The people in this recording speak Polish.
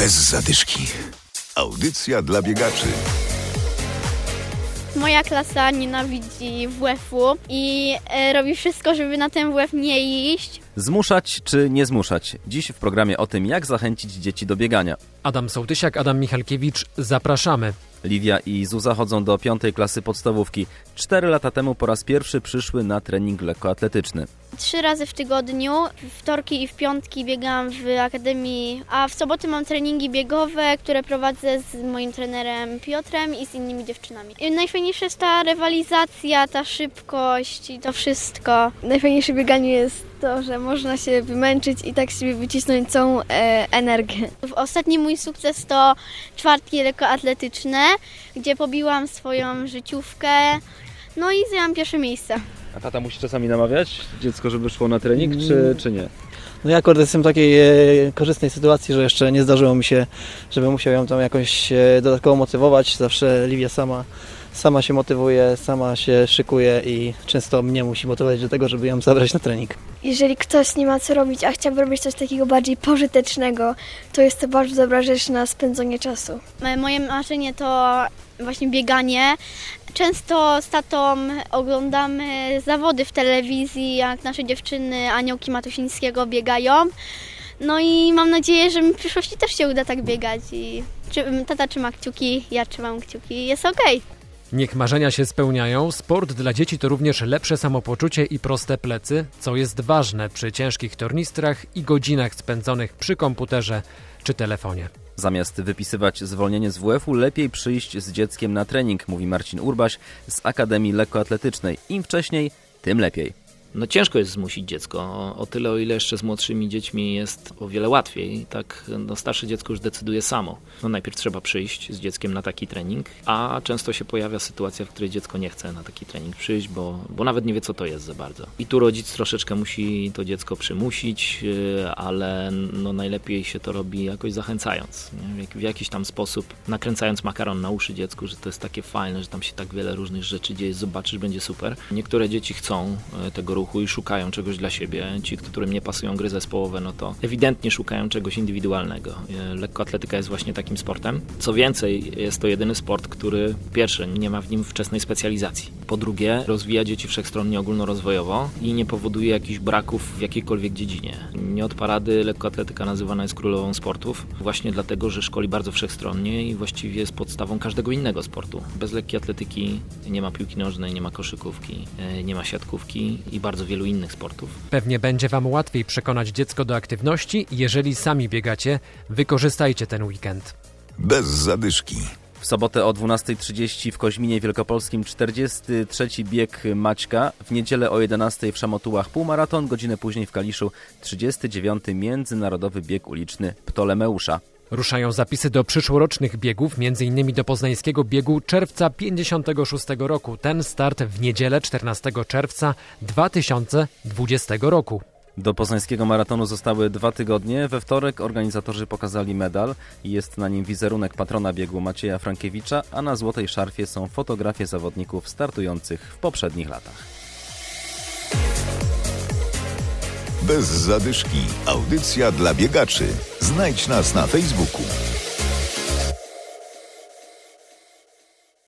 Bez zadyszki. Audycja dla biegaczy. Moja klasa nienawidzi WF-u i e, robi wszystko, żeby na ten WF nie iść. Zmuszać czy nie zmuszać? Dziś w programie o tym, jak zachęcić dzieci do biegania. Adam Sołtysiak, Adam Michalkiewicz, zapraszamy. Liwia i Zuza chodzą do piątej klasy podstawówki. Cztery lata temu po raz pierwszy przyszły na trening lekkoatletyczny. Trzy razy w tygodniu, w wtorki i w piątki biegam w akademii, a w soboty mam treningi biegowe, które prowadzę z moim trenerem Piotrem i z innymi dziewczynami. I najfajniejsza jest ta rywalizacja, ta szybkość i to wszystko. Najfajniejsze bieganie jest to, że można się wymęczyć i tak sobie wycisnąć całą e, energię. Ostatni mój sukces to czwartki lekkoatletyczne, gdzie pobiłam swoją życiówkę, no i zajęłam pierwsze miejsce. A tata musi czasami namawiać dziecko, żeby szło na trening, czy, czy nie? No ja akurat jestem w takiej e, korzystnej sytuacji, że jeszcze nie zdarzyło mi się, żeby musiał ją tam jakoś e, dodatkowo motywować. Zawsze Livia sama, sama się motywuje, sama się szykuje i często mnie musi motywować do tego, żeby ją zabrać na trening. Jeżeli ktoś nie ma co robić, a chciałby robić coś takiego bardziej pożytecznego, to jest to bardzo dobra rzecz na spędzenie czasu. E, Moje marzenie to właśnie bieganie. Często z tatą oglądamy zawody w telewizji, jak nasze dziewczyny Aniołki Matusińskiego biegają. No i mam nadzieję, że mi w przyszłości też się uda tak biegać. I czy, tata trzyma kciuki, ja trzymam kciuki, jest okej. Niech marzenia się spełniają. Sport dla dzieci to również lepsze samopoczucie i proste plecy, co jest ważne przy ciężkich tornistrach i godzinach spędzonych przy komputerze czy telefonie. Zamiast wypisywać zwolnienie z WF-u, lepiej przyjść z dzieckiem na trening, mówi Marcin Urbaś z Akademii Lekkoatletycznej. Im wcześniej, tym lepiej. No ciężko jest zmusić dziecko, o, tyle o ile jeszcze z młodszymi dziećmi jest o wiele łatwiej, tak no starsze dziecko już decyduje samo. No najpierw trzeba przyjść z dzieckiem na taki trening, a często się pojawia sytuacja, w której dziecko nie chce na taki trening przyjść, bo, bo nawet nie wie co to jest za bardzo. I tu rodzic troszeczkę musi to dziecko przymusić, yy, ale no najlepiej się to robi jakoś zachęcając, nie? W, jak, w jakiś tam sposób nakręcając makaron na uszy dziecku, że to jest takie fajne, że tam się tak wiele różnych rzeczy dzieje, zobaczysz, będzie super. Niektóre dzieci chcą yy, tego ruchu i szukają czegoś dla siebie. Ci, którym nie pasują gry zespołowe, no to ewidentnie szukają czegoś indywidualnego. E, Lekkoatletyka jest właśnie takim sportem. Co więcej, jest to jedyny sport, który pierwsze, nie ma w nim wczesnej specjalizacji. Po drugie, rozwija dzieci wszechstronnie ogólnorozwojowo i nie powoduje jakichś braków w jakiejkolwiek dziedzinie. Nie od parady lekkoatletyka nazywana jest królową sportów, właśnie dlatego, że szkoli bardzo wszechstronnie i właściwie jest podstawą każdego innego sportu. Bez lekkiej atletyki nie ma piłki nożnej, nie ma koszykówki, e, nie ma siatkówki i bardzo wielu innych sportów. Pewnie będzie Wam łatwiej przekonać dziecko do aktywności, jeżeli sami biegacie. Wykorzystajcie ten weekend. Bez zadyszki. W sobotę o 12.30 w Koźminie Wielkopolskim 43. bieg Maćka, w niedzielę o 11.00 w Szamotułach półmaraton, godzinę później w Kaliszu 39. Międzynarodowy Bieg Uliczny Ptolemeusza. Ruszają zapisy do przyszłorocznych biegów, m.in. do poznańskiego biegu czerwca 56 roku. Ten start w niedzielę 14 czerwca 2020 roku. Do poznańskiego maratonu zostały dwa tygodnie. We wtorek organizatorzy pokazali medal jest na nim wizerunek patrona biegu Macieja Frankiewicza, a na złotej szarfie są fotografie zawodników startujących w poprzednich latach. Bez zadyszki. Audycja dla biegaczy. Znajdź nas na Facebooku.